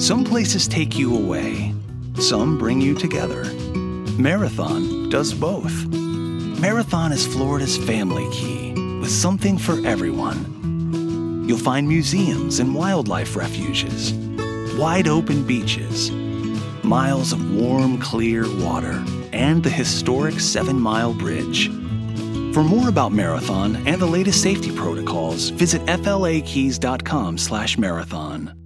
Some places take you away, some bring you together. Marathon does both. Marathon is Florida's family key with something for everyone. You'll find museums and wildlife refuges, wide open beaches, miles of warm, clear water, and the historic Seven Mile Bridge. For more about Marathon and the latest safety protocols, visit flakeys.com slash marathon.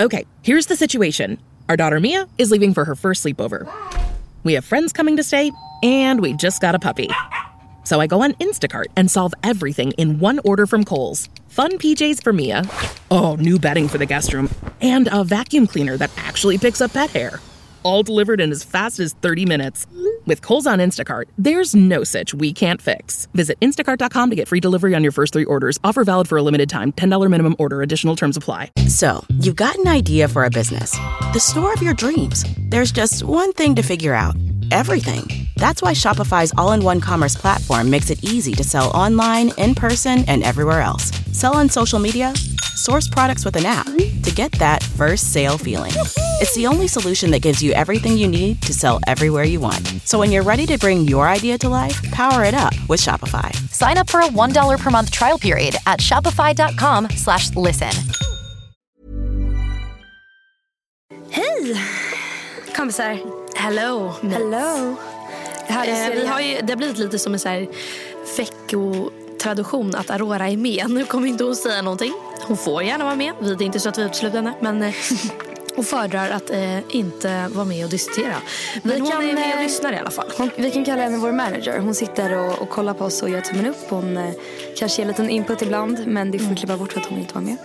Okay, here's the situation. Our daughter Mia is leaving for her first sleepover. We have friends coming to stay, and we just got a puppy. So I go on Instacart and solve everything in one order from Kohl's. Fun PJs for Mia. Oh, new bedding for the guest room. And a vacuum cleaner that actually picks up pet hair. All delivered in as fast as 30 minutes. With Kohl's on Instacart, there's no such we can't fix. Visit instacart.com to get free delivery on your first three orders. Offer valid for a limited time. $10 minimum order. Additional terms apply. So, you've got an idea for a business, the store of your dreams. There's just one thing to figure out everything. That's why Shopify's all in one commerce platform makes it easy to sell online, in person, and everywhere else. Sell on social media, source products with an app to get that first sale feeling. It's the only solution that gives you everything you need to sell everywhere you want. So when you're ready to bring your idea to life, power it up with Shopify. Sign up for a $1 per month trial period at shopify.com slash listen. Hej kompisar. Hello. Hello. Det, här Eh, vi har ju, det har blivit lite som en så här veckotradition att Aurora är med. Nu kommer inte hon säga någonting. Hon får gärna vara med. Vi- Det är inte så att vi utesluter henne. Men eh, hon föredrar att eh, inte vara med och diskutera. Men Vi hon kan, är med och eh, lyssnar i alla fall. Hon, vi kan kalla henne vår manager. Hon sitter och, och kollar på oss och gör tummen upp. Hon eh, kanske ger en liten input ibland men det får vi klippa bort för att hon inte var med.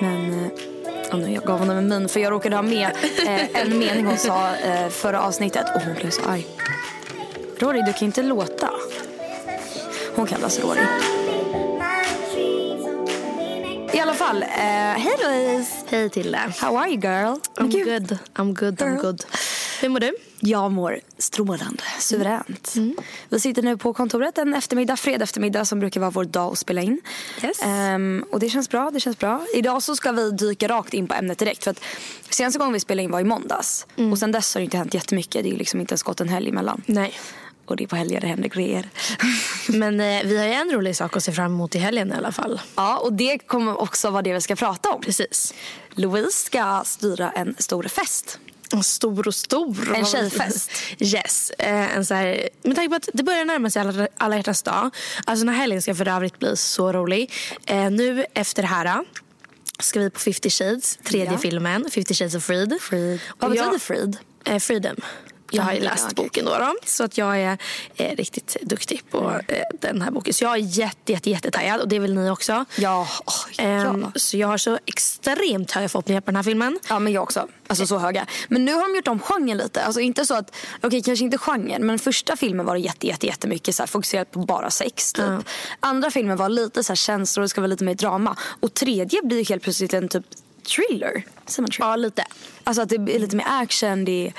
Men eh, nu, jag gav honom en min för jag råkade ha med eh, en mening hon sa eh, förra avsnittet och hon blev så arg. Rory, du kan inte låta. Hon kallas Rory. Alla fall, eh, hej Louise. Hej till How are you girl? I'm good. I'm good. I'm Girl. good. Hur mår du? Jag mår strålande, suveränt. Vi sitter nu på kontoret en eftermiddag, fredag eftermiddag som brukar vara vår dag att spela in. Yes. Ehm, och det känns bra, det känns bra. Idag så ska vi dyka rakt in på ämnet direkt. För att senaste gången vi spelade in var i måndags. Och sen dess har det inte hänt jättemycket. Det är liksom inte ens gått en helg emellan. Nej. Och det är på helger det händer grejer. Men eh, vi har ju en rolig sak att se fram emot i helgen i alla fall. ja, och det kommer också vara det vi ska prata om. Precis. Louise ska styra en stor fest. En stor och stor. En tjejfest. Yes. Eh, en så här, med tanke på att det börjar närma sig alla, alla hjärtans dag. Alltså den här helgen ska för övrigt bli så rolig. Eh, nu efter det här eh, ska vi på 50 shades, tredje Ja. filmen. 50 shades of Freed. Freed. Vad betyder Freed? Eh, freedom. Jag har ju läst boken då, då. Så att jag är eh, riktigt duktig på eh, den här boken. Så jag är jätte, jätte, jättetaggad. Och det är väl ni också. Ja, Ehm, ja. Så jag har så extremt höga förhoppningar på den här filmen. Ja men jag också. Alltså så höga. Men nu har de gjort om genren lite. Alltså inte så att, okej kanske inte genren men första filmen var det jätte, jätte, jättemycket så här, fokuserat på bara sex typ. Andra filmen var lite så här känslor, det ska vara lite mer drama. Och tredje blir ju helt plötsligt en typ thriller. Säger man thriller? Ja, lite. Alltså att det är lite mer action, det är,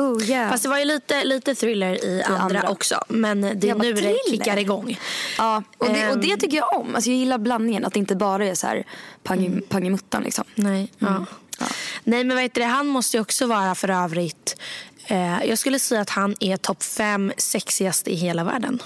oh yeah. Fast det var ju lite, lite thriller i andra, andra. också. Men det är nu det kickar igång. Ja, och det, och det Ehm. tycker jag om. Alltså jag gillar blandningen, att det inte bara är så här pang, i- pang i muttan liksom. Nej, ja. Ja. Nej men heter det, han måste ju också vara för övrigt eh, Jag skulle säga att han är topp fem sexigaste i hela världen.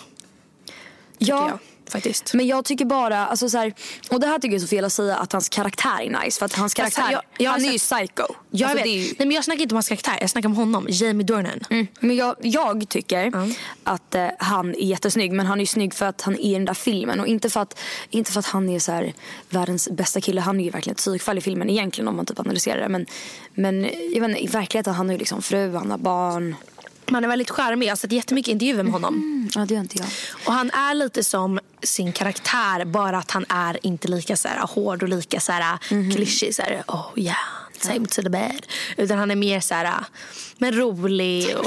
Ja, jag, faktiskt. Men jag tycker bara, alltså så här, och det här tycker jag är så fel att säga att hans karaktär är nice. För att hans Fast karaktär, jag- jag han är ju sett- psycho. Jag Alltså, vet. ju- Nej, men jag snackar inte om hans karaktär, jag snackar om honom. Jamie Dornan. Mm. Men jag, jag tycker att eh, han är jättesnygg. Men han är ju snygg för att han är i den där filmen. Och inte för att, inte för att han är så här, världens bästa kille. Han är ju verkligen ett psykfall i filmen egentligen om man typ analyserar det. Men, men jag vet inte, i verkligheten han har ju liksom fru, han har barn. Han är väldigt charmig, jag har sett jättemycket intervjuer med honom. Mm, ja, det gör inte jag. Och han är lite som sin karaktär, bara att han är inte lika så här, hård och lika så här, Mhm. klyschig. Så här, oh yeah, time to the bed. Utan han är mer så här, men rolig och,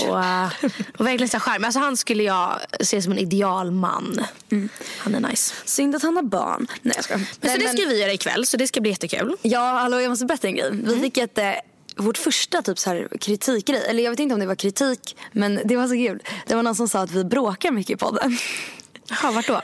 och verkligen så här charmig. Alltså han skulle jag se som en idealman. Mm. Han är nice. Synd att han har barn. Nej jag skojar. Men Nej, så det ska vi göra ikväll, så det ska bli jättekul. Ja, hallå jag måste berätta en grej. Vi Mm. fick ett, eh, vårt första typ så här kritikgrej. Eller jag vet inte om det var kritik, men det var så kul. Det var någon som sa att vi bråkar mycket i podden. Jaha, vart då?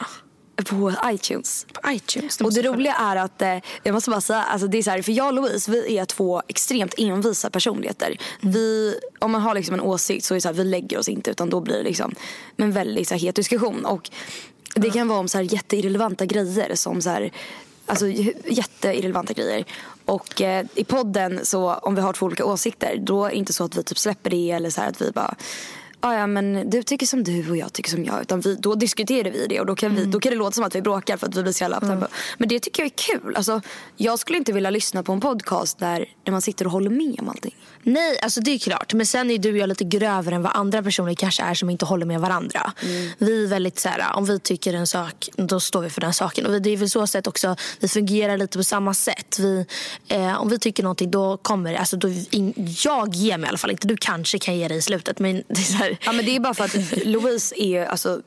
på iTunes. På iTunes. Och det roliga är att, eh, jag måste bara säga, alltså det är så här, för jag och Louise vi är två extremt envisa personligheter. Vi, om man har liksom en åsikt så är det så här, vi lägger oss inte utan då blir det liksom en väldigt så här, het diskussion. Och det kan vara om så här jätteirrelevanta grejer som så här, alltså jätteirrelevanta grejer. Och eh, i podden så om vi har två olika åsikter då är det inte så att vi typ släpper det eller så här att vi bara Ah, ja men du tycker som du och jag tycker som jag. Utan vi, då diskuterar vi det och då kan, vi, då kan det låta som att vi bråkar för att vi blir så jävla mm. Men det tycker jag är kul. Alltså, jag skulle inte vilja lyssna på en podcast där, där man sitter och håller med om allting. Nej, alltså det är klart. Men sen är du och jag lite grövre än vad andra personer kanske är som inte håller med varandra. Vi är väldigt så här, om vi tycker en sak, då står vi för den saken. Och det är väl så sätt också, vi fungerar lite på samma sätt. Vi, eh, om vi tycker någonting, då kommer det, alltså då, in, jag ger mig i alla fall inte. Du kanske kan ge dig i slutet. Men det är här, Ja men det är bara för att Louise är, alltså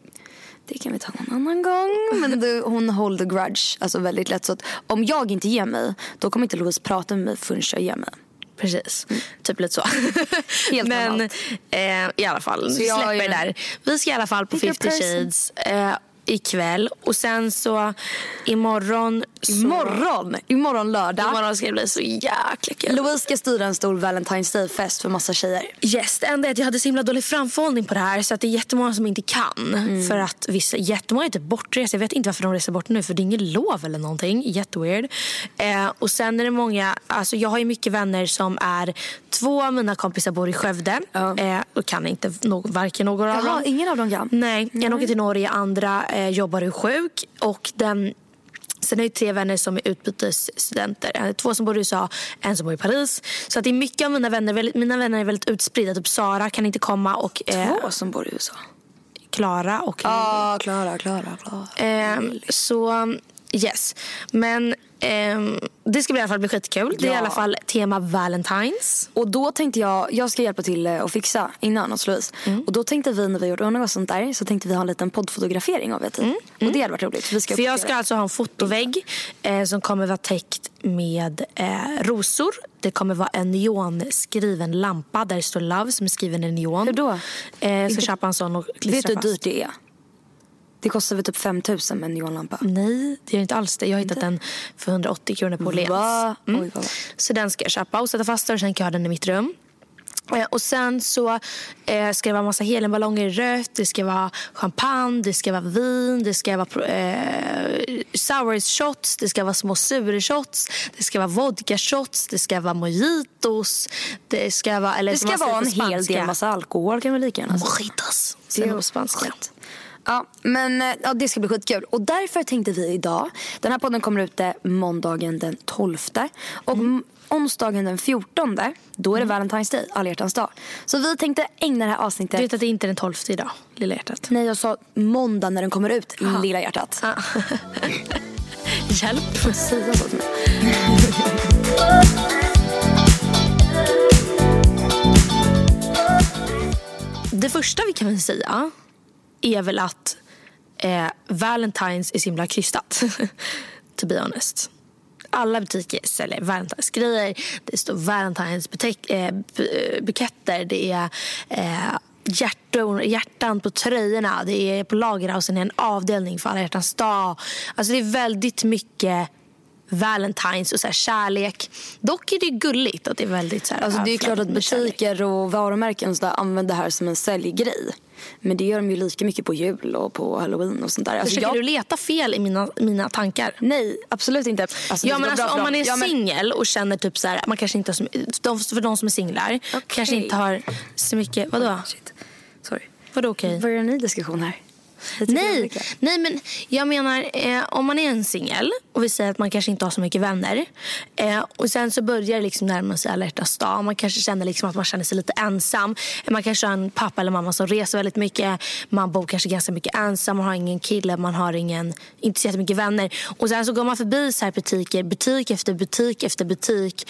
det kan vi ta någon annan gång. Men du, hon hold the grudge alltså väldigt lätt. Så om jag inte ger mig, då kommer inte Louise prata med mig förrän jag ger mig. Precis, typ lite så. Helt Men eh, i alla fall, Så vi släpper är- där. Vi ska i alla fall på Bigger 50 person. shades eh, ikväll. Och sen så imorgon... Så, Imorgon, imorgon lördag. Imorgon ska det bli så jäkla kul. Louise ska styra en stor Valentine's Day-fest för massa tjejer. Yes, det enda är att jag hade så himla dålig framförhållning på det här så att det är jättemånga som inte kan. Mm. För att vissa, jättemånga är typ bortresta. Jag vet inte varför de reser bort nu för det är inget lov eller någonting. Jätteweird. Eh, och sen är det många, alltså jag har ju mycket vänner som är, två av mina kompisar bor i Skövde Ja. eh, och kan inte no, varken någon av Jaha, dem. ingen av dem kan? Nej, en åker till Norge, andra eh, jobbar och är sjuk. Och den, sen är det tre vänner som är utbytesstudenter. Eh, Två som bor i USA, en som bor i Paris. Så att det är mycket av mina vänner, mina vänner är väldigt utspridda. Typ Sara kan inte komma och eh, Två som bor i USA. Klara och Ja, Klara, Klara, Klara. Ehm, så yes. Men ehm, det ska bli i alla fall bli skitkul. Det är i Ja. alla fall tema Valentines. Och då tänkte jag, jag ska hjälpa till eh, att fixa innan hos Louise. Och då tänkte vi när vi gjorde och sånt där så tänkte vi ha en liten poddfotografering av det. Och det hade varit roligt. Vi ska För jag ska alltså ha en fotovägg eh, som kommer vara täckt med eh, rosor. Det kommer vara en neonskriven lampa där det står Love som är skriven i neon. Hur då? Eh, ska köpa en sån och klistra Vet du hur dyrt det är? Det kostar väl typ 5 000 med en neonlampa. Nej, det gör inte alls det. Jag har hittat den för 180 kronor på Åhléns. Mm. Oj. Så den ska jag köpa och sätta fast och sen kan jag ha den i mitt rum. Eh, Och sen så eh, ska det vara massa helenballonger i rött, det ska vara champagne, det ska vara vin, det ska vara eh, sour shots, det ska vara små surshots, det ska vara vodka shots, det ska vara mojitos, det ska vara... Eller Det ska vara en hel del massa alkohol kan vi lika gärna säga. Mojitos, säger man på spanska. skit. Ja, men eh, ja, det ska bli skitkul. Och därför tänkte vi idag, den här podden kommer ut eh, måndagen den 12 och mm. onsdagen den 14 då är det Valentine's Day, alla hjärtans dag. Så vi tänkte ägna det här avsnittet Du vet att det inte är den 12 idag, lilla hjärtat. Nej, jag sa måndag när den kommer ut, lilla hjärtat. Ah. Hjälp. Säga så till mig. Det första vi kan väl säga är väl att eh, Valentine's är så himla krystat. to be honest. Alla butiker säljer Valentine's-grejer. Det står Valentine's butek- eh, bu- buketter. Det är eh, hjärtor, hjärtan på tröjorna. Det är på Lagerhausen är en avdelning för alla hjärtans dag. Alltså det är väldigt mycket Valentine's och så här kärlek. Dock är det gulligt att det är väldigt så här Alltså, det är klart att butiker och varumärken så där använder det här som en säljgrej. Men det gör de ju lika mycket på jul och på halloween och sånt där. Alltså, Försöker jag... du leta fel i mina, mina tankar? Nej, absolut inte. Alltså, ja, men alltså, om man är Ja, men- singel och känner typ så här, man kanske inte har så, de, för de som är singlar kanske inte har så mycket, vadå? Shit. Sorry. Vadå okej? Börjar en ny diskussion här? Nej, nej, men jag menar eh, om man är en singel och vi säger att man kanske inte har så mycket vänner eh, och sen så börjar det liksom närma sig alla hjärtans dag. Man kanske känner liksom att man känner sig lite ensam. Man kanske har en pappa eller mamma som reser väldigt mycket. Man bor kanske ganska mycket ensam. Man har ingen kille, man har ingen, inte så mycket vänner. Och sen så går man förbi så här butiker, butik efter butik efter butik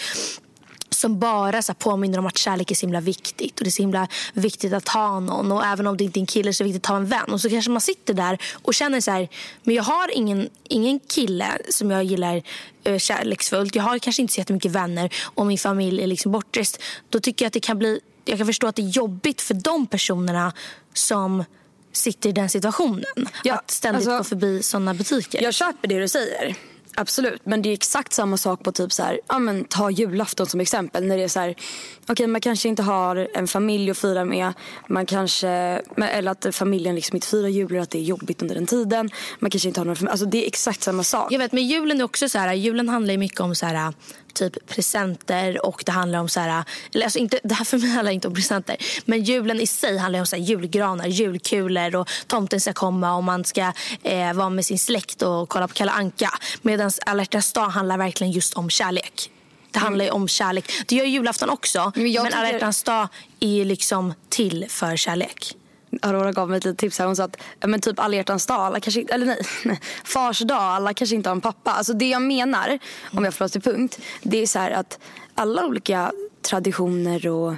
som bara så påminner om att kärlek är så himla viktigt. Och Det är så himla viktigt att ha någon. Och Även om det inte är en kille så är det viktigt att ha en vän. Och så kanske man sitter där och känner så här, men jag har ingen, ingen kille som jag gillar eh, kärleksfullt. Jag har kanske inte så jättemycket vänner och min familj är liksom bortrest. Då tycker jag att det kan bli, jag kan förstå att det är jobbigt för de personerna som sitter i den situationen. Ja, att ständigt alltså- gå förbi såna butiker. Jag köper det du säger. Absolut, men det är exakt samma sak på typ så här, ja men ta julafton som exempel när det är så här, okej okay, man kanske inte har en familj att fira med, man kanske, eller att familjen liksom inte firar jul, eller att det är jobbigt under den tiden, man kanske inte har någon familj, alltså det är exakt samma sak. Jag vet, men julen är också så här, julen handlar ju mycket om så här, typ presenter och det handlar om så här, eller alltså inte, det här för mig handlar inte om presenter, men julen i sig handlar om så här, julgranar, julkulor och tomten ska komma och man ska eh, vara med sin släkt och kolla på Kalle Anka. Medan alla dag handlar verkligen just om kärlek. Det handlar ju om kärlek. Det gör julafton också, Men men, alla tycker- hjärtans dag är liksom till för kärlek. Aurora gav mig ett litet tips här. Hon sa att men typ alla hjärtans dag, alla kanske inte, eller nej, nej, fars dag, alla kanske inte har en pappa. Alltså det jag menar, om jag får oss till punkt, det är så här att alla olika traditioner och,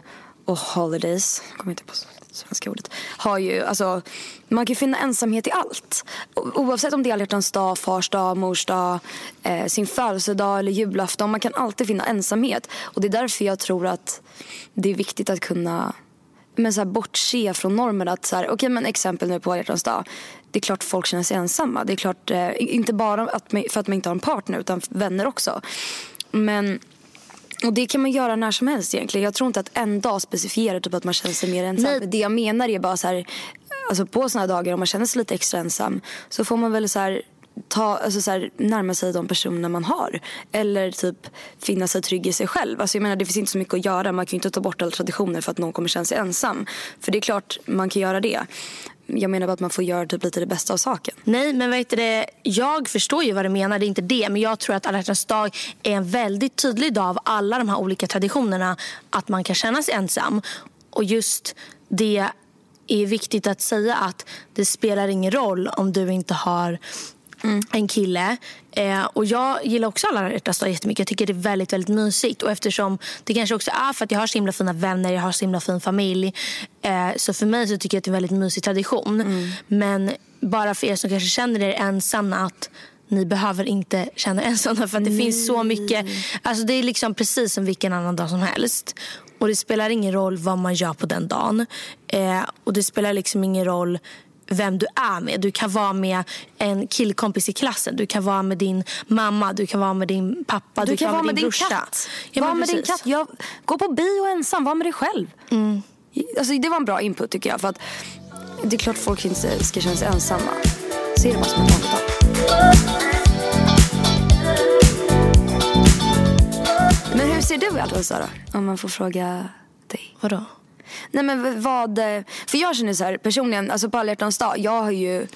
och holidays, jag kommer inte på svenska ordet, har ju, alltså man kan ju finna ensamhet i allt. Oavsett om det är alla hjärtans dag, fars dag, mors dag, eh, sin födelsedag eller julafton. Man kan alltid finna ensamhet. Och det är därför jag tror att det är viktigt att kunna men så här, bortse från normen. Att så här, okay, men exempel nu på hjärtans dag. Det är klart folk känner sig ensamma. Det är klart, eh, inte bara att man, för att man inte har en partner utan vänner också. Men och det kan man göra när som helst egentligen. Jag tror inte att en dag specifierar typ att man känner sig mer ensam. Nej. Det jag menar är bara så här, alltså på såna dagar om man känner sig lite extra ensam så får man väl så här ta, alltså så här, närma sig de personer man har. Eller typ finna sig trygg i sig själv. Alltså jag menar det finns inte så mycket att göra. Man kan ju inte ta bort alla traditioner för att någon kommer känna sig ensam. För det är klart man kan göra det. Jag menar bara att man får göra typ lite det bästa av saken. Nej, men vet du jag förstår ju vad du menar. Det är inte det. Men jag tror att alla hjärtans dag är en väldigt tydlig dag av alla de här olika traditionerna. Att man kan känna sig ensam. Och just det är viktigt att säga att det spelar ingen roll om du inte har en kille. Eh, och jag gillar också alla hjärtans dag jättemycket. Jag tycker det är väldigt, väldigt mysigt. Och eftersom det kanske också är för att jag har så himla fina vänner, jag har så himla fin familj. Eh, så för mig så tycker jag att det är en väldigt mysig tradition. Men bara för er som kanske känner er ensamma att ni behöver inte känna er ensamma för att det finns så mycket. Alltså det är liksom precis som vilken annan dag som helst. Och det spelar ingen roll vad man gör på den dagen. Eh, och det spelar liksom ingen roll vem du är med. Du kan vara med en killkompis i klassen. Du kan vara med din mamma. Du kan vara med din pappa. Du, kan vara med din brorsa. katt. Ja, var med din katt. Jag, gå på bio ensam, var med dig själv. Alltså, det var en bra input tycker jag. För att det är klart folk inte ska känna sig ensamma. Se det bara som en. Men hur ser du i allt Sara? Om man får fråga dig. Vadå? Nej men vad, för jag känner så här personligen, alltså på alla dag, jag har ju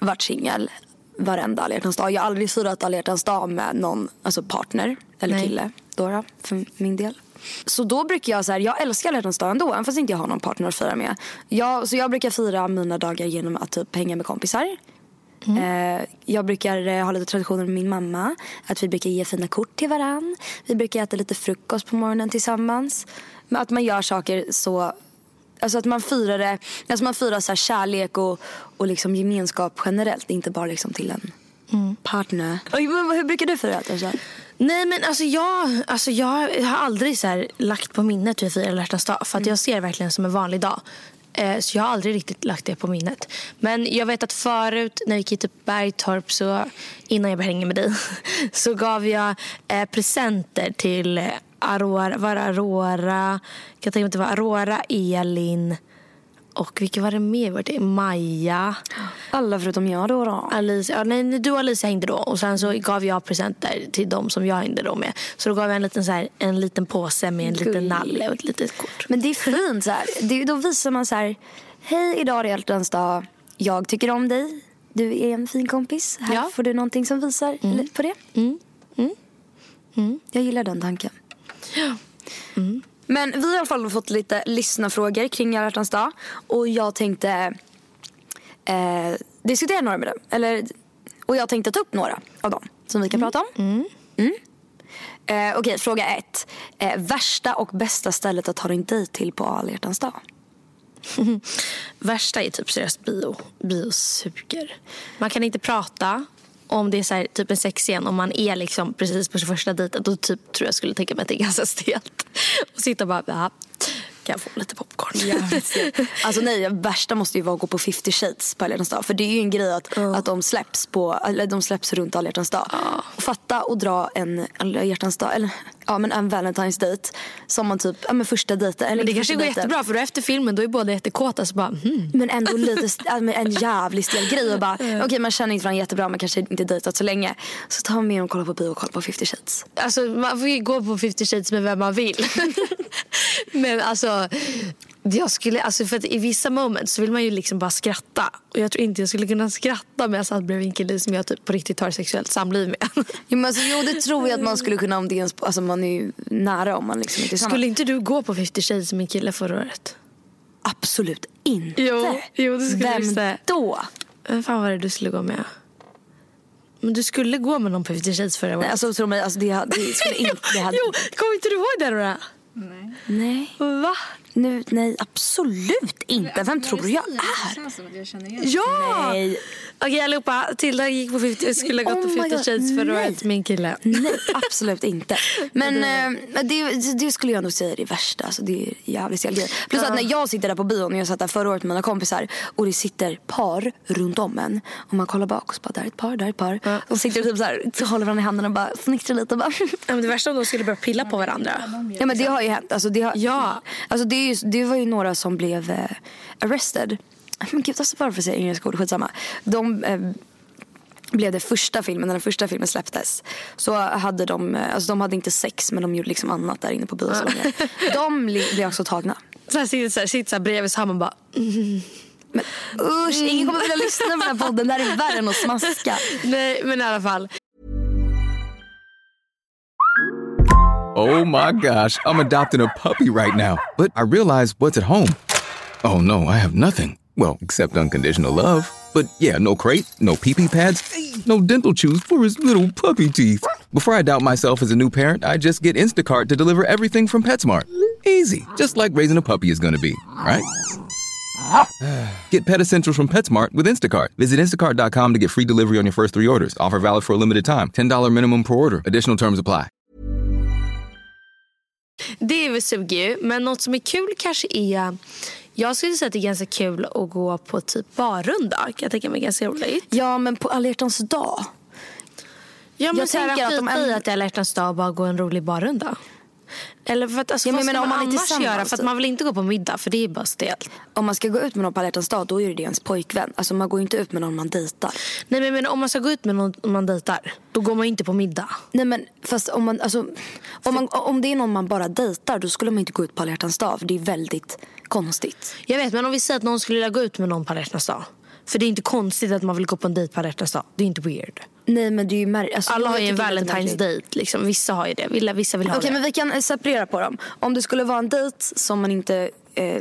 varit singel varenda alla hjärtans dag. Jag har aldrig firat alla hjärtans dag med någon alltså partner eller Nej. kille. Då för min del. Så då brukar jag så här, jag älskar alla hjärtans dag ändå, även fast inte jag har någon partner att fira med. Jag, så jag brukar fira mina dagar genom att typ hänga med kompisar. Eh, jag brukar eh, ha lite traditioner med min mamma. Att vi brukar ge fina kort till varann. Vi brukar äta lite frukost på morgonen tillsammans. Men att man gör saker så... Alltså att man firar det, alltså man firar så här kärlek och, och liksom gemenskap generellt. Inte bara liksom till en partner. Och hur, brukar du fira det? Nej men alltså jag, alltså jag har aldrig så här lagt på minnet hur jag firar alla hjärtans dag. För att jag ser det verkligen som en vanlig dag. Eh, så jag har aldrig riktigt lagt det på minnet. Men jag vet att förut när vi gick till Bergtorp så innan jag började hänga med dig så gav jag eh, presenter till Aurora, var det Aurora, jag kan tänka mig att det var Aurora, Elin och vilka var det mer? Var det Maja? Alla förutom jag då. då. Alice, ja, nej, du och Alice hängde då och sen så gav jag presenter till dem som jag hängde då med. Så då gav jag en liten, så här, en liten påse med en liten Gulligt. nalle och ett litet kort. Men det är fint så här. Det, då visar man så här. Hej, idag är det hjärtans dag. Jag tycker om dig. Du är en fin kompis. Här Ja. får du någonting som visar lite på det. Jag gillar den tanken. Men vi har i alla fall fått lite lyssnarfrågor kring alla dag. Och jag tänkte eh, diskutera några med dem. Eller, och jag tänkte ta upp några av dem som vi kan prata om. Mm. Eh, Okej, fråga ett. Eh, värsta och bästa stället att ta din dejt till på alla dag? Värsta är typ seriöst bio. Bio suger. Man kan inte prata om det är så här, typ en sexscen och man är liksom precis på sin första dejten. Då typ, tror jag skulle tänka mig att det är ganska stelt. Och sitta och bara... Ja. Kan jag få lite popcorn? Alltså nej, värsta måste ju vara att gå på 50 shades på alla dag. För det är ju en grej att, att de släpps på, eller de släpps runt alla hjärtans dag. Och fatta och dra en alla hjärtans dag, eller ja men en Valentine's date som man typ, ja men första dejten. Eller Men det kanske går dejten. jättebra för då efter filmen då är båda jättekåta så bara hmm. Men ändå lite, ja, en jävligt stel grej och bara, okej man känner inte varandra jättebra men kanske inte dejtat så länge. Så man med och kollar på bio och kollar på 50 shades. Alltså man får ju gå på 50 shades med vem man vill. Men alltså, jag skulle, alltså för att i vissa moments så vill man ju liksom bara skratta. Och jag tror inte jag skulle kunna skratta med jag satt bredvid en kille som jag typ på riktigt har sexuellt samliv med. Jo, men alltså, jo det tror jag att man skulle kunna om det ens, alltså man är ju nära om man liksom inte är tillsammans. Skulle inte du gå på 50 shades med en kille förra året? Absolut inte. Jo, jo, det skulle Vem du säga. då? Vem fan var det du skulle gå med? Men du skulle gå med någon på 50 shades förra året. Nej, alltså tro mig, alltså, det, det skulle inte... Det hade, Jo, kommer inte du ihåg det då? Nej. Va? Nu, nej, absolut inte. Vem tror du jag är? Ja! Nej. Okej allihopa, Tilda gick på 50, skulle ha gått Oh på my 50 God, shades nej. året med en kille. Nej, absolut inte. Men eh, det, det skulle jag nog säga är det värsta. Alltså, det är jävligt stel grej. Plus att när jag sitter där på bion, och jag satt där förra året med mina kompisar och det sitter par runt om en och man kollar bak och så bara, där är ett par, där är ett par. Och sitter typ så här, så håller varandra i handen och bara fnittrar lite och bara Ja, men det värsta om de skulle börja pilla på varandra. Ja men det har ju hänt. Alltså, det, har, Ja. alltså, det, ju, det var ju några som blev eh, arrested. Men gud, alltså, varför säger jag engelska ord? Skitsamma. De eh, blev det första filmen, när den första filmen släpptes. Så hade de, eh, alltså de hade inte sex men de gjorde liksom annat där inne på biosalongen. de li- blev också tagna. Så här sitter så här, sitter så här bredvid så här man bara Men usch, ingen kommer vilja lyssna på den här podden. Det här är värre än att smaska. nej men i alla fall. Oh my gosh, I'm adopting a puppy right now. But I realize what's at home. Oh no, I have nothing. Well, except unconditional love. But yeah, no crate, no pee pee pads, no dental chews for his little puppy teeth. Before I doubt myself as a new parent, I just get Instacart to deliver everything from PetSmart. Easy, just like raising a puppy is gonna be, right? Get Pet Essentials from PetSmart with Instacart. Visit instacart.com to get free delivery on your first three orders. Offer valid for a limited time. $10 minimum per order. Additional terms apply. Det suger ju. Men något som är kul kanske är jag skulle säga att det är ganska kul att gå på typ barrunda. Kan jag tänka mig ganska roligt. Ja men på alla hjärtans dag. Ja, men Jag tänker att de ändå- att det är alla hjärtans dag och bara gå en rolig barrunda. Eller för att, alltså, Ja, men man, om man annars tillsammans, göra? För man vill inte gå på middag för det är bara stelt. Om man ska gå ut med någon på alla dag då är det ens pojkvän. Alltså man går inte ut med någon man dejtar. Nej men, men om man ska gå ut med någon man dejtar, då går man inte på middag. Nej men fast om man, alltså, om, man, om det är någon man bara dejtar då skulle man inte gå ut på alla dag för det är väldigt konstigt. Jag vet men om vi säger att någon skulle vilja gå ut med någon på alla dag. För det är inte konstigt att man vill gå på en dejt på alla dag. Det är inte weird. Nej men det är ju mär- alltså, Alla har ju en Valentine's date liksom. Vissa har ju det. Vissa, vissa vill ha Okej det. men vi kan eh, separera på dem. Om det skulle vara en dejt som man inte eh,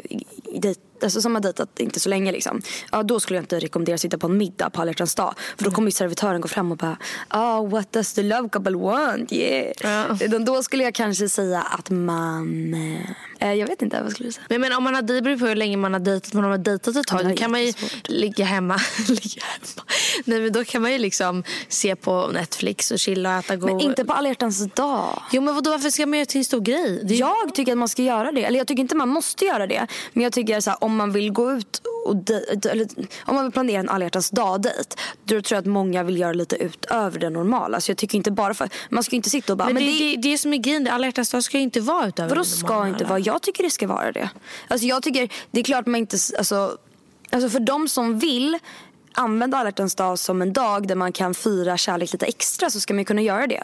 dejt, alltså som har dejtat inte så länge liksom. Ja då skulle jag inte rekommendera att sitta på en middag på alla hjärtans dag. För då kommer ju servitören gå fram och bara oh, what does the love couple want? Yeah. Ja. Utan Då skulle jag kanske säga att man, eh, jag vet inte vad skulle du säga. Men, men om man har, det beror på hur länge man har dejtat. Men om man har dejtat ett tag då kan man ju ligga hemma. ligga hemma. Nej, men då kan man ju liksom se på Netflix och chilla och äta god... Men inte på alla hjärtans dag. Jo men vadå, varför ska man göra till en stor grej? Ju- Jag tycker att man ska göra det. Eller jag tycker inte man måste göra det. Men jag tycker så här, om man vill gå ut och de- eller, om man vill planera en alla hjärtans dag-dejt. Då tror jag att många vill göra lite utöver det normala. Så jag tycker inte bara för, man ska inte sitta och bara, Men, men, det, det, det, det som är grejen, alla hjärtans dag ska ju inte vara utöver vadå det ska normala. inte vara? Jag tycker det ska vara det. Alltså jag tycker, det är klart man inte, alltså, alltså för de som vill använda alla hjärtans dag som en dag där man kan fira kärlek lite extra så ska man kunna göra det.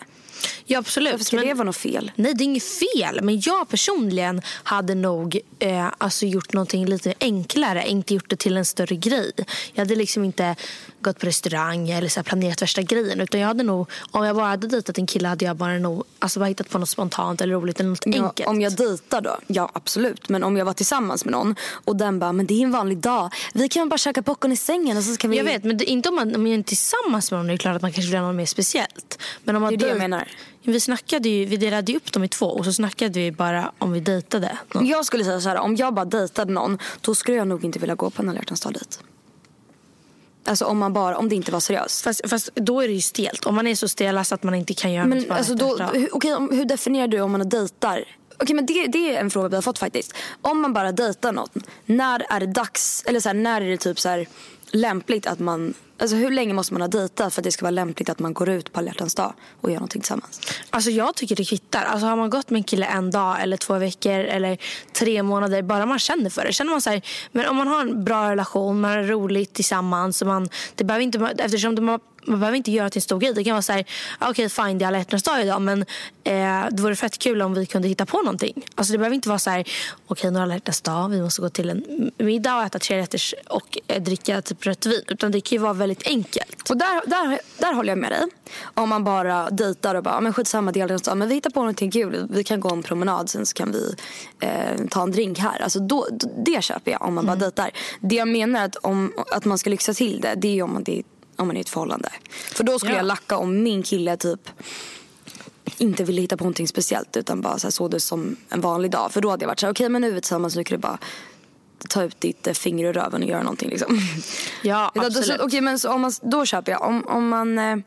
Ja absolut. Varför ska men- det vara något fel? Nej det är inget fel. Men jag personligen hade nog eh, alltså gjort någonting lite enklare. Inte gjort det till en större grej. Jag hade liksom inte gått på restaurang eller så planerat värsta grejen. Utan jag hade nog, om jag bara hade dejtat en kille hade jag bara nog alltså bara hittat på något spontant eller roligt eller något Ja, enkelt. om jag dejtar då, ja absolut. Men om jag var tillsammans med någon och den bara, men det är en vanlig dag. Vi kan bara käka popcorn i sängen och så kan vi... Jag vet, men det, inte om man, om man är tillsammans med någon är det klart att man kanske vill göra något mer speciellt. Men om man Det är det jag menar. Vi snackade ju, vi delade ju upp dem i två och så snackade vi bara om vi dejtade. någon. Jag skulle säga så här, om jag bara dejtade någon, då skulle jag nog inte vilja gå på en alla hjärtans dag dejt. Alltså om, man bara, om det inte var seriöst. Fast, fast då är det ju stelt. Om man är så stel så att man inte kan göra något Men bara alltså då, hur, okej, om- hur definierar du om man dejtar Okej men det, det är en fråga vi har fått faktiskt. Om man bara dejtar någon, när är det dags, eller så här, när är det typ så här, lämpligt att man, alltså hur länge måste man ha dejtat för att det ska vara lämpligt att man går ut på alla dag och gör någonting tillsammans? Alltså jag tycker det kvittar. Alltså har man gått med en kille en dag eller två veckor eller tre månader, bara man känner för det. Känner man så här, men om man har en bra relation, man har roligt tillsammans, och man, det behöver inte, eftersom man, man behöver inte göra till en stor grej. Det kan vara så här, okej okay, fine det är alla hjärtans dag idag men eh, det vore fett kul om vi kunde hitta på någonting. Alltså det behöver inte vara så här, okej okay, nu är alla hjärtans dag, vi måste gå till en middag och äta tre och eh, dricka typ rött vin. Utan det kan ju vara väldigt enkelt. Och där, där, där håller jag med dig. Om man bara dejtar och bara, men skitsamma det är alla hjärtans dag, men vi hittar på någonting kul. Vi kan gå en promenad sen så kan vi eh, ta en drink här. Alltså då, det köper jag om man bara mm. dejtar. Det jag menar att, om, att man ska lyxa till det, det är om man det om man är i ett förhållande. För då skulle ja. jag lacka om min kille typ inte ville hitta på någonting speciellt utan bara så här, såg det som en vanlig dag. För då hade jag varit så här, okej okay, men nu är vi tillsammans, nu kan du bara ta ut ditt eh, finger ur röven och göra någonting liksom. Ja, absolut. Okej okay, men om man, då köper jag. Om, om man, eh,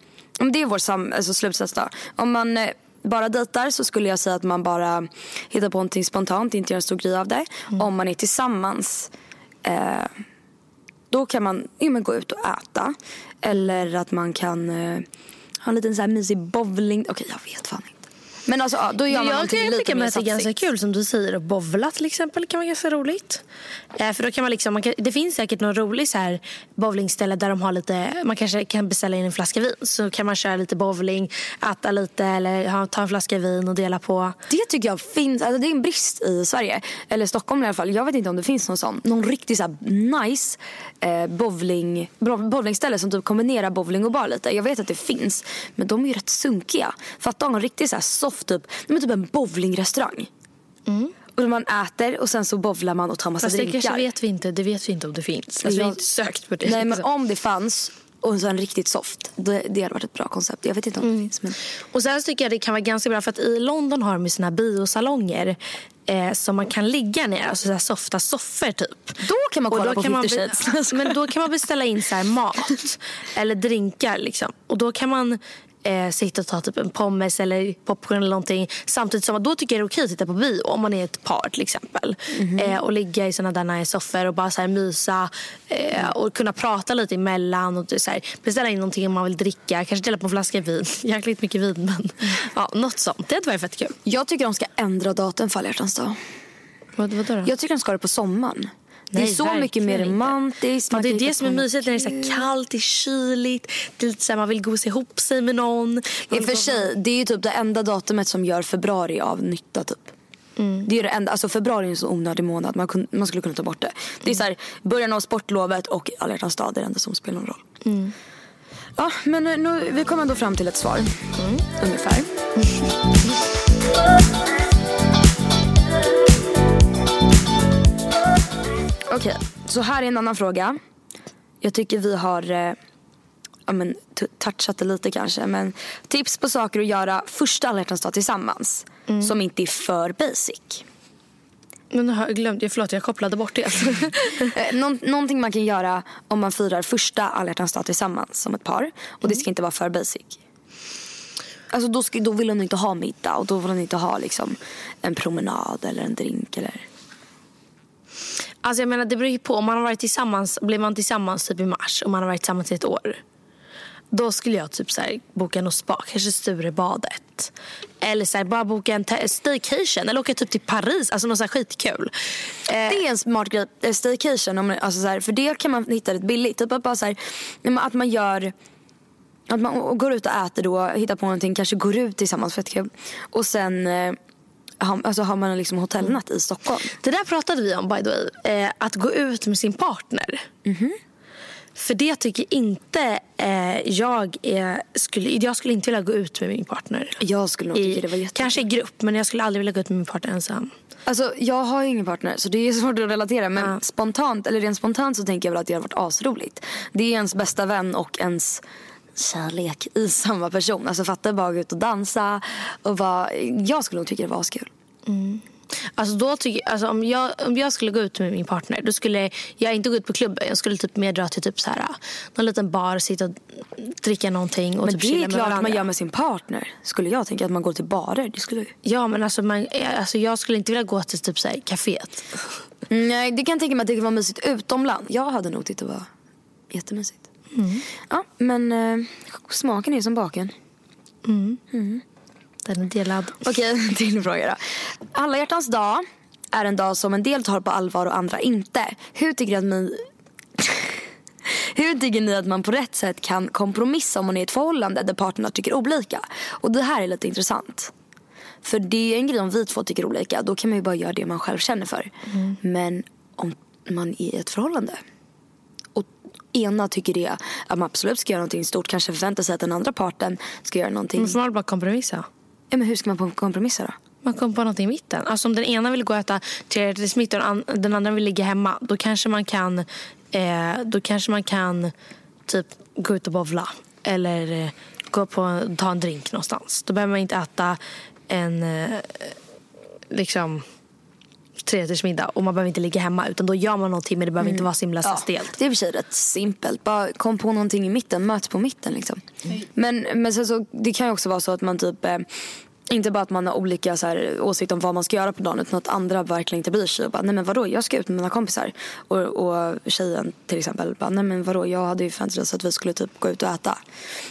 om det är vår sam, alltså, slutsats då. Om man eh, bara dejtar så skulle jag säga att man bara hittar på någonting spontant, inte gör en stor grej av det. Mm. Om man är tillsammans eh, då kan man ja, men gå ut och äta. Eller att man kan eh, ha en liten så här mysig bowling. Okej, okay, jag vet fan inte. Men alltså, ja, då gör man jag kan tycka att det är ganska kul som du säger att bowla till exempel kan vara ganska roligt. Eh, för då kan man liksom, man kan, det finns säkert någon rolig så här bowlingställe där de har lite, man kanske kan beställa in en flaska vin. Så kan man köra lite bowling, äta lite eller ha, ta en flaska vin och dela på. Det tycker jag finns, alltså det är en brist i Sverige. Eller Stockholm i alla fall. Jag vet inte om det finns någon sån. Någon riktigt så nice eh, bowling, bowlingställe som typ kombinerar bowling och bar lite. Jag vet att det finns. Men de är ju rätt sunkiga. Fatta en riktigt så här soft typ, men typ en bowlingrestaurang. Mm. Och man äter och sen så bowlar man och tar massa Fast drinkar. det kanske vet vi inte. Det vet vi inte om det finns. Alltså, jag, vi har inte sökt på det. Nej men om det fanns och så en riktigt soft. Det, det hade varit ett bra koncept. Jag vet inte om mm. det finns. Men... Och sen tycker jag det kan vara ganska bra för att i London har de sina biosalonger eh, som man kan ligga ner, alltså så softa soffor typ. Då kan man kolla på Fifty Shades. Men då kan man beställa in så mat eller drinkar liksom. Och då kan man eh, sitta och ta typ en pommes eller popcorn eller någonting. Samtidigt som att då tycker jag det är okej att titta på bio om man är ett par till exempel. Mm -hmm. eh, och ligga i sådana där nice soffor och bara så här mysa eh, och kunna prata lite emellan och så här, beställa in någonting man vill dricka. Kanske dela på en flaska vin. Jäkligt mycket vin men mm. ja, något sånt. Det hade varit fett kul. Jag tycker de ska ändra datum för alla hjärtans dag. Vad, vad då? Jag tycker de ska ha det på sommaren. Det är så mycket mer romantiskt. Ja, det är det som är mysigt när det är så kallt, det är kyligt. Det är lite så här, man vill gosa ihop sig med någon. I och för sig, det är typ det enda datumet som gör februari av nytta typ. Mm. Det är det enda, alltså februari är en så onödig månad. Man, kun, man skulle kunna ta bort det. Det är så här, början av sportlovet och alla hjärtans dag är det enda som spelar någon roll. Mm. Ja, men nu, vi kommer ändå fram till ett svar. Mm. Ungefär. Okej, okay, så här är en annan fråga. Jag tycker vi har eh, ja, men, touchat det lite kanske. Men tips på saker att göra första alla dag tillsammans. Mm. Som inte är för basic. Men jag glömde, förlåt jag kopplade bort det. Eh, Nå någonting man kan göra om man firar första alla dag tillsammans som ett par. Och det ska mm. inte vara för basic. Alltså då, ska, då vill hon inte ha middag och då vill hon inte ha liksom, en promenad eller en drink. Eller... Alltså jag menar det beror ju på. Om man har varit tillsammans, blir man tillsammans typ i mars och man har varit tillsammans i ett år. Då skulle jag typ så här, boka något spa, kanske Sturebadet. Eller så här, bara boka en staycation eller åka typ till Paris. Alltså något så här skitkul. Eh, det är en smart grej, eh, staycation. Om, alltså så här, för det kan man hitta rätt billigt. Typ att, bara så här, att man gör att man går ut och äter då, hittar på någonting, kanske går ut tillsammans, fett kul. Och sen eh, eh, alltså har man liksom hotellnatt i Stockholm. Det där pratade vi om by the way. Eh, att gå ut med sin partner. Mm -hmm. För det tycker inte eh, jag är, skulle, jag skulle inte vilja gå ut med min partner. Jag skulle nog tycka det var jättekul. Kanske i grupp men jag skulle aldrig vilja gå ut med min partner ensam. Alltså jag har ju ingen partner så det är svårt att relatera men ja. spontant, eller rent spontant så tänker jag väl att det hade varit asroligt. Det är ens bästa vän och ens kärlek i samma person. Alltså fatta bara gå ut och dansa och bara, jag skulle nog tycka det var askul. Mm. Alltså då tycker, alltså om, jag, om jag skulle gå ut med min partner då skulle jag inte gå ut på klubben. Jag skulle typ mer dra till typ så här, någon liten bar, sitta och dricka någonting och Men typ det är klart man gör med sin partner. Skulle jag tänka att man går till barer. Det skulle... Ja men alltså, man, alltså jag skulle inte vilja gå till typ så här, kaféet. Nej, det kan jag tänka mig att det kan vara mysigt utomlands. Jag hade nog tyckt det var jättemysigt. Ja, men eh, smaken är som baken. Den är delad. Okej, till fråga då. Alla hjärtans dag är en dag som en del tar på allvar och andra inte. Hur tycker, att ni... Hur tycker ni att man på rätt sätt kan kompromissa om man är i ett förhållande där parterna tycker olika? Och det här är lite intressant. För det är en grej om vi två tycker olika. Då kan man ju bara göra det man själv känner för. Men om man är i ett förhållande ena tycker det att man absolut ska göra någonting stort. Kanske förväntar sig att den andra parten ska göra någonting. Man får bara kompromissa. Ja, men hur ska man kompromissa då? Man kommer på någonting i mitten. Alltså om den ena vill gå och äta Smith och den an- den andra vill ligga hemma. Då kanske man kan, eh, då kanske man kan typ gå ut och bowla. Eller eh, gå på, ta en drink någonstans. Då behöver man inte äta en eh, liksom trerättersmiddag och man behöver inte ligga hemma utan då gör man någonting men det behöver inte vara så himla så stelt. Det är i och för sig rätt simpelt. Bara kom på någonting i mitten, möts på mitten liksom. Men, men sen så, det kan ju också vara så att man typ eh, inte bara att man har olika så här, åsikter om vad man ska göra på dagen utan att andra verkligen inte bryr sig. Och bara, nej men vadå, jag ska ut med mina kompisar. Och, och tjejen till exempel bara, nej men vadå, jag hade ju förväntat att vi skulle typ gå ut och äta.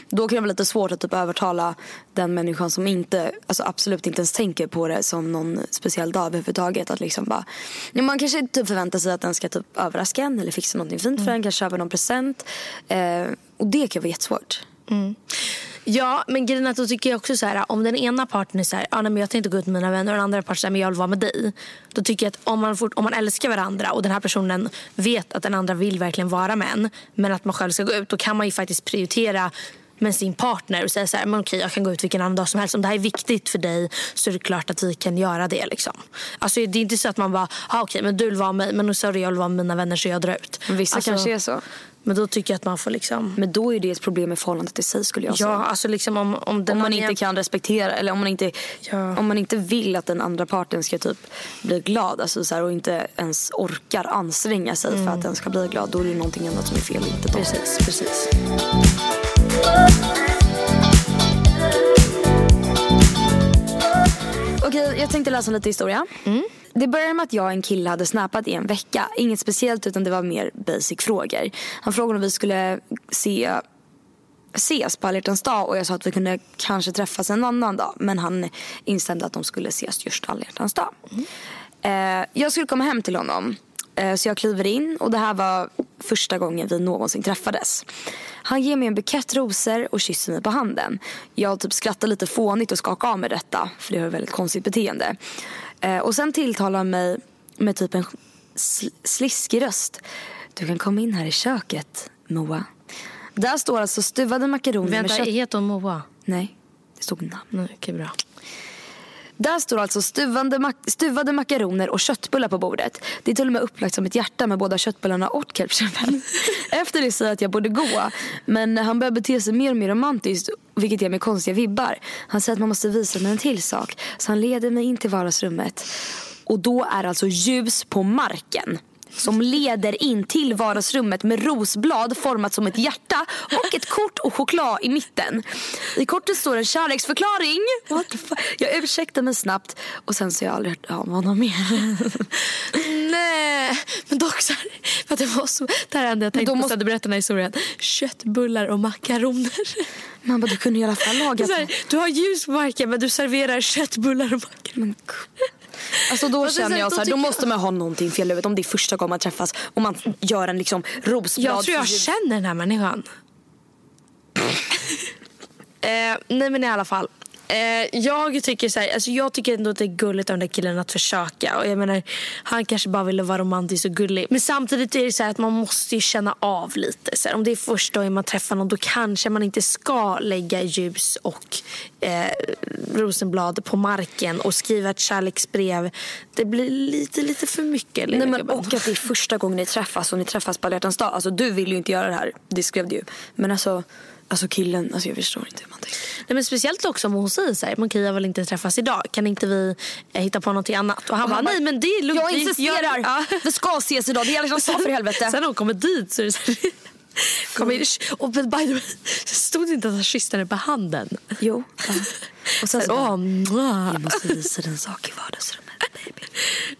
Då kan det vara lite svårt att typ övertala den människan som inte, alltså absolut inte ens tänker på det som någon speciell dag överhuvudtaget. Att liksom bara, ja, man kanske typ förväntar sig att den ska typ överraska en eller fixa någonting fint för en, kanske köpa någon present. Eh, och det kan vara jättesvårt. Ja, men grejen att då tycker jag också så här, om den ena parten är så här, ah, nej, men jag tänkte gå ut med mina vänner och den andra parten säger, men jag vill vara med dig. Då tycker jag att om man, fort, om man älskar varandra och den här personen vet att den andra vill verkligen vara med en, men att man själv ska gå ut, då kan man ju faktiskt prioritera med sin partner och säga så här, men okej jag kan gå ut vilken annan dag som helst. Om det här är viktigt för dig så är det klart att vi kan göra det. Liksom. Alltså, det är inte så att man bara, ah, okej men du vill vara med mig men sorry jag vill vara med mina vänner så jag drar ut. Men vissa Alltså, kanske är så. Men då tycker jag att man får liksom, Men då är det ett problem med förhållandet i sig skulle jag säga. ja alltså liksom om, om, den om man inte kan respektera eller om man inte, Ja. om man inte vill att den andra parten ska typ bli glad alltså så här, och inte ens orkar anstränga sig för att den ska bli glad då är det någonting annat som är fel. Inte då. Precis, precis. Okej, jag tänkte läsa lite historia. Det började med att jag och en kille hade snappat i en vecka. Inget speciellt utan det var mer basic frågor. Han frågade om vi skulle se ses på alla dag och jag sa att vi kunde kanske träffas en annan dag. Men han instämde att de skulle ses just alla dag. Eh, jag skulle komma hem till honom. Eh, så jag kliver in och det här var första gången vi någonsin träffades. Han ger mig en bukett rosor och kysser mig på handen. Jag typ skrattar lite fånigt och skakar av mig detta. För det var ett väldigt konstigt beteende. Eh, och sen tilltalar han mig med typ en sl- sliskig röst. Du kan komma in här i köket, Moa. Där står alltså stuvade makaroner med Vänta, kött... heter hon Moa? Nej, det stod namn. Nej, okej bra. Där står alltså stuvande, mak- stuvade makaroner och köttbullar på bordet. Det är till och med upplagt som ett hjärta med båda köttbullarna och ketchupen. Efter det säger jag att jag borde gå. Men han börjar bete sig mer och mer romantiskt vilket ger mig konstiga vibbar. Han säger att man måste visa mig en till sak. Så han leder mig in till vardagsrummet. Och då är alltså ljus på marken som leder in till vardagsrummet med rosblad format som ett hjärta och ett kort och choklad i mitten. I kortet står en kärleksförklaring. Jag ursäktar mig snabbt och sen så har jag aldrig hört av honom mer. Nej, men dock så här, för att det var så, det här hade jag tänkt då på måste- du berättade den här historien. Köttbullar och makaroner. Man bara, du kunde i alla fall laga här, du har ljus på marken men du serverar köttbullar och makaroner. Men. Alltså då känner så här, jag då så här, då tycker måste man ha någonting fel i om det är första gången man träffas och man gör en liksom rosblad. Jag tror jag känner den här människan. eh, nej men i alla fall. Eh, jag tycker så här, alltså jag tycker ändå att det är gulligt av den där killen att försöka. Och jag menar, han kanske bara ville vara romantisk och gullig. Men samtidigt är det så här att man måste ju känna av lite. Så här, om det är första gången man träffar någon då kanske man inte ska lägga ljus och eh, rosenblad på marken och skriva ett kärleksbrev. Det blir lite, lite för mycket. Nej, men, och att det är första gången ni träffas och ni träffas på alla dag. Alltså du vill ju inte göra det här, det skrev du ju. Men alltså Alltså killen, alltså jag förstår inte hur man tänker. Nej, men speciellt också om hon säger så här, kan jag väl inte träffas idag. Kan inte vi eh, hitta på någonting annat? Och han, bara, nej men det är lugnt. Jag insisterar! Ja. Vi ska ses idag, det är liksom så för helvete. Sen när hon kommer dit så är det så här, kommer in, och by the way, stod det inte att han kysste henne på handen. Jo. Ja. Och sen så, Åh, bara, jag måste visa dig en sak i vardagsrummet baby.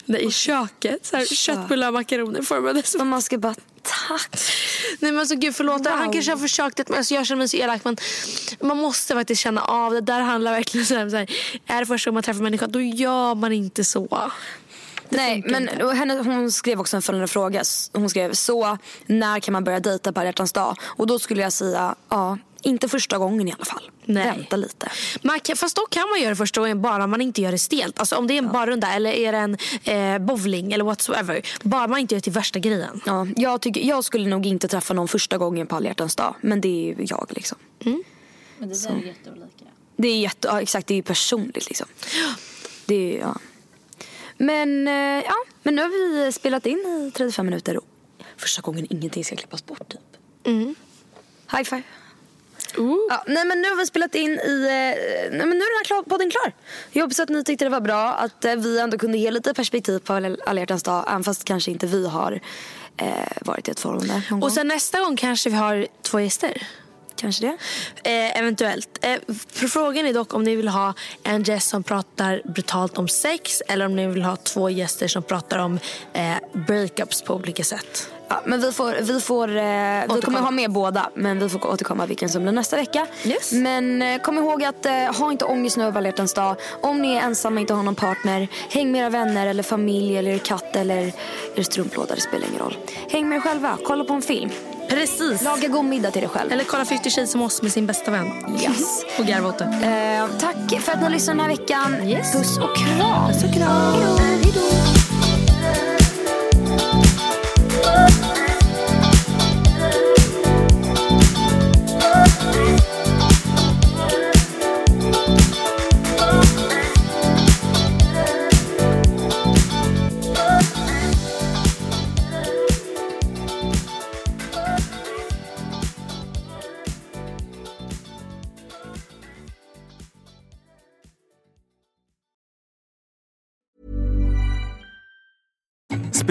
Nej, I köket. Så här, köttbullar och makaroner formade som Och man ska bara, tack. Nej men alltså gud förlåt, han Wow. kanske har försökt det, men alltså, jag känner mig så elak men man måste faktiskt känna av det. där handlar verkligen så här, så här, är det första gången man träffar människa då gör man inte så. Nej, men henne, hon skrev också en följande fråga. Hon skrev så, när kan man börja dejta på hjärtans dag? Och då skulle jag säga, ja, inte första gången i alla fall. Nej. Vänta lite. Man kan, fast då kan man göra det första gången bara man inte gör det stelt. Alltså om det är en barrunda eller är det en eh, bowling eller whatsoever. Bara man inte gör det till värsta grejen. Ja, jag, tycker, jag skulle nog inte träffa någon första gången på alla dag. Men det är ju jag liksom. Men det där är jätteolika. Det är jätte, ja, exakt, det är ju personligt liksom. Det är, ja. Men, eh, ja, men nu har vi spelat in i 35 minuter och första gången ingenting ska klippas bort typ. High five. Ja, nej men nu har vi spelat in i, eh, nej men nu är den här klar, podden klar. Jag hoppas att ni tyckte det var bra, att eh, vi ändå kunde ge lite perspektiv på alla hjärtans dag, även fast kanske inte vi har eh, varit i ett förhållande. Och sen nästa gång kanske vi har två gäster. Kanske det. Eh, eventuellt. Eh, för frågan är dock om ni vill ha en gäst som pratar brutalt om sex eller om ni vill ha två gäster som pratar om eh, breakups på olika sätt. Ja, men vi får, vi får, eh, vi kommer ha med båda men vi får återkomma vilken som blir nästa vecka. Yes. Men eh, kom ihåg att eh, ha inte ångest nu över alla dag. Om ni är ensamma och inte har någon partner, häng med era vänner eller familj eller er katt eller er strumplåda, det spelar ingen roll. Häng med er själva, kolla på en film. Precis. Laga god middag till dig själv. Eller kolla 50 Shades som oss med sin bästa vän. Yes. Och garva åt det. Eh, tack för att ni lyssnade den här veckan. Yes. Puss och kram. Puss och kram. Hej då.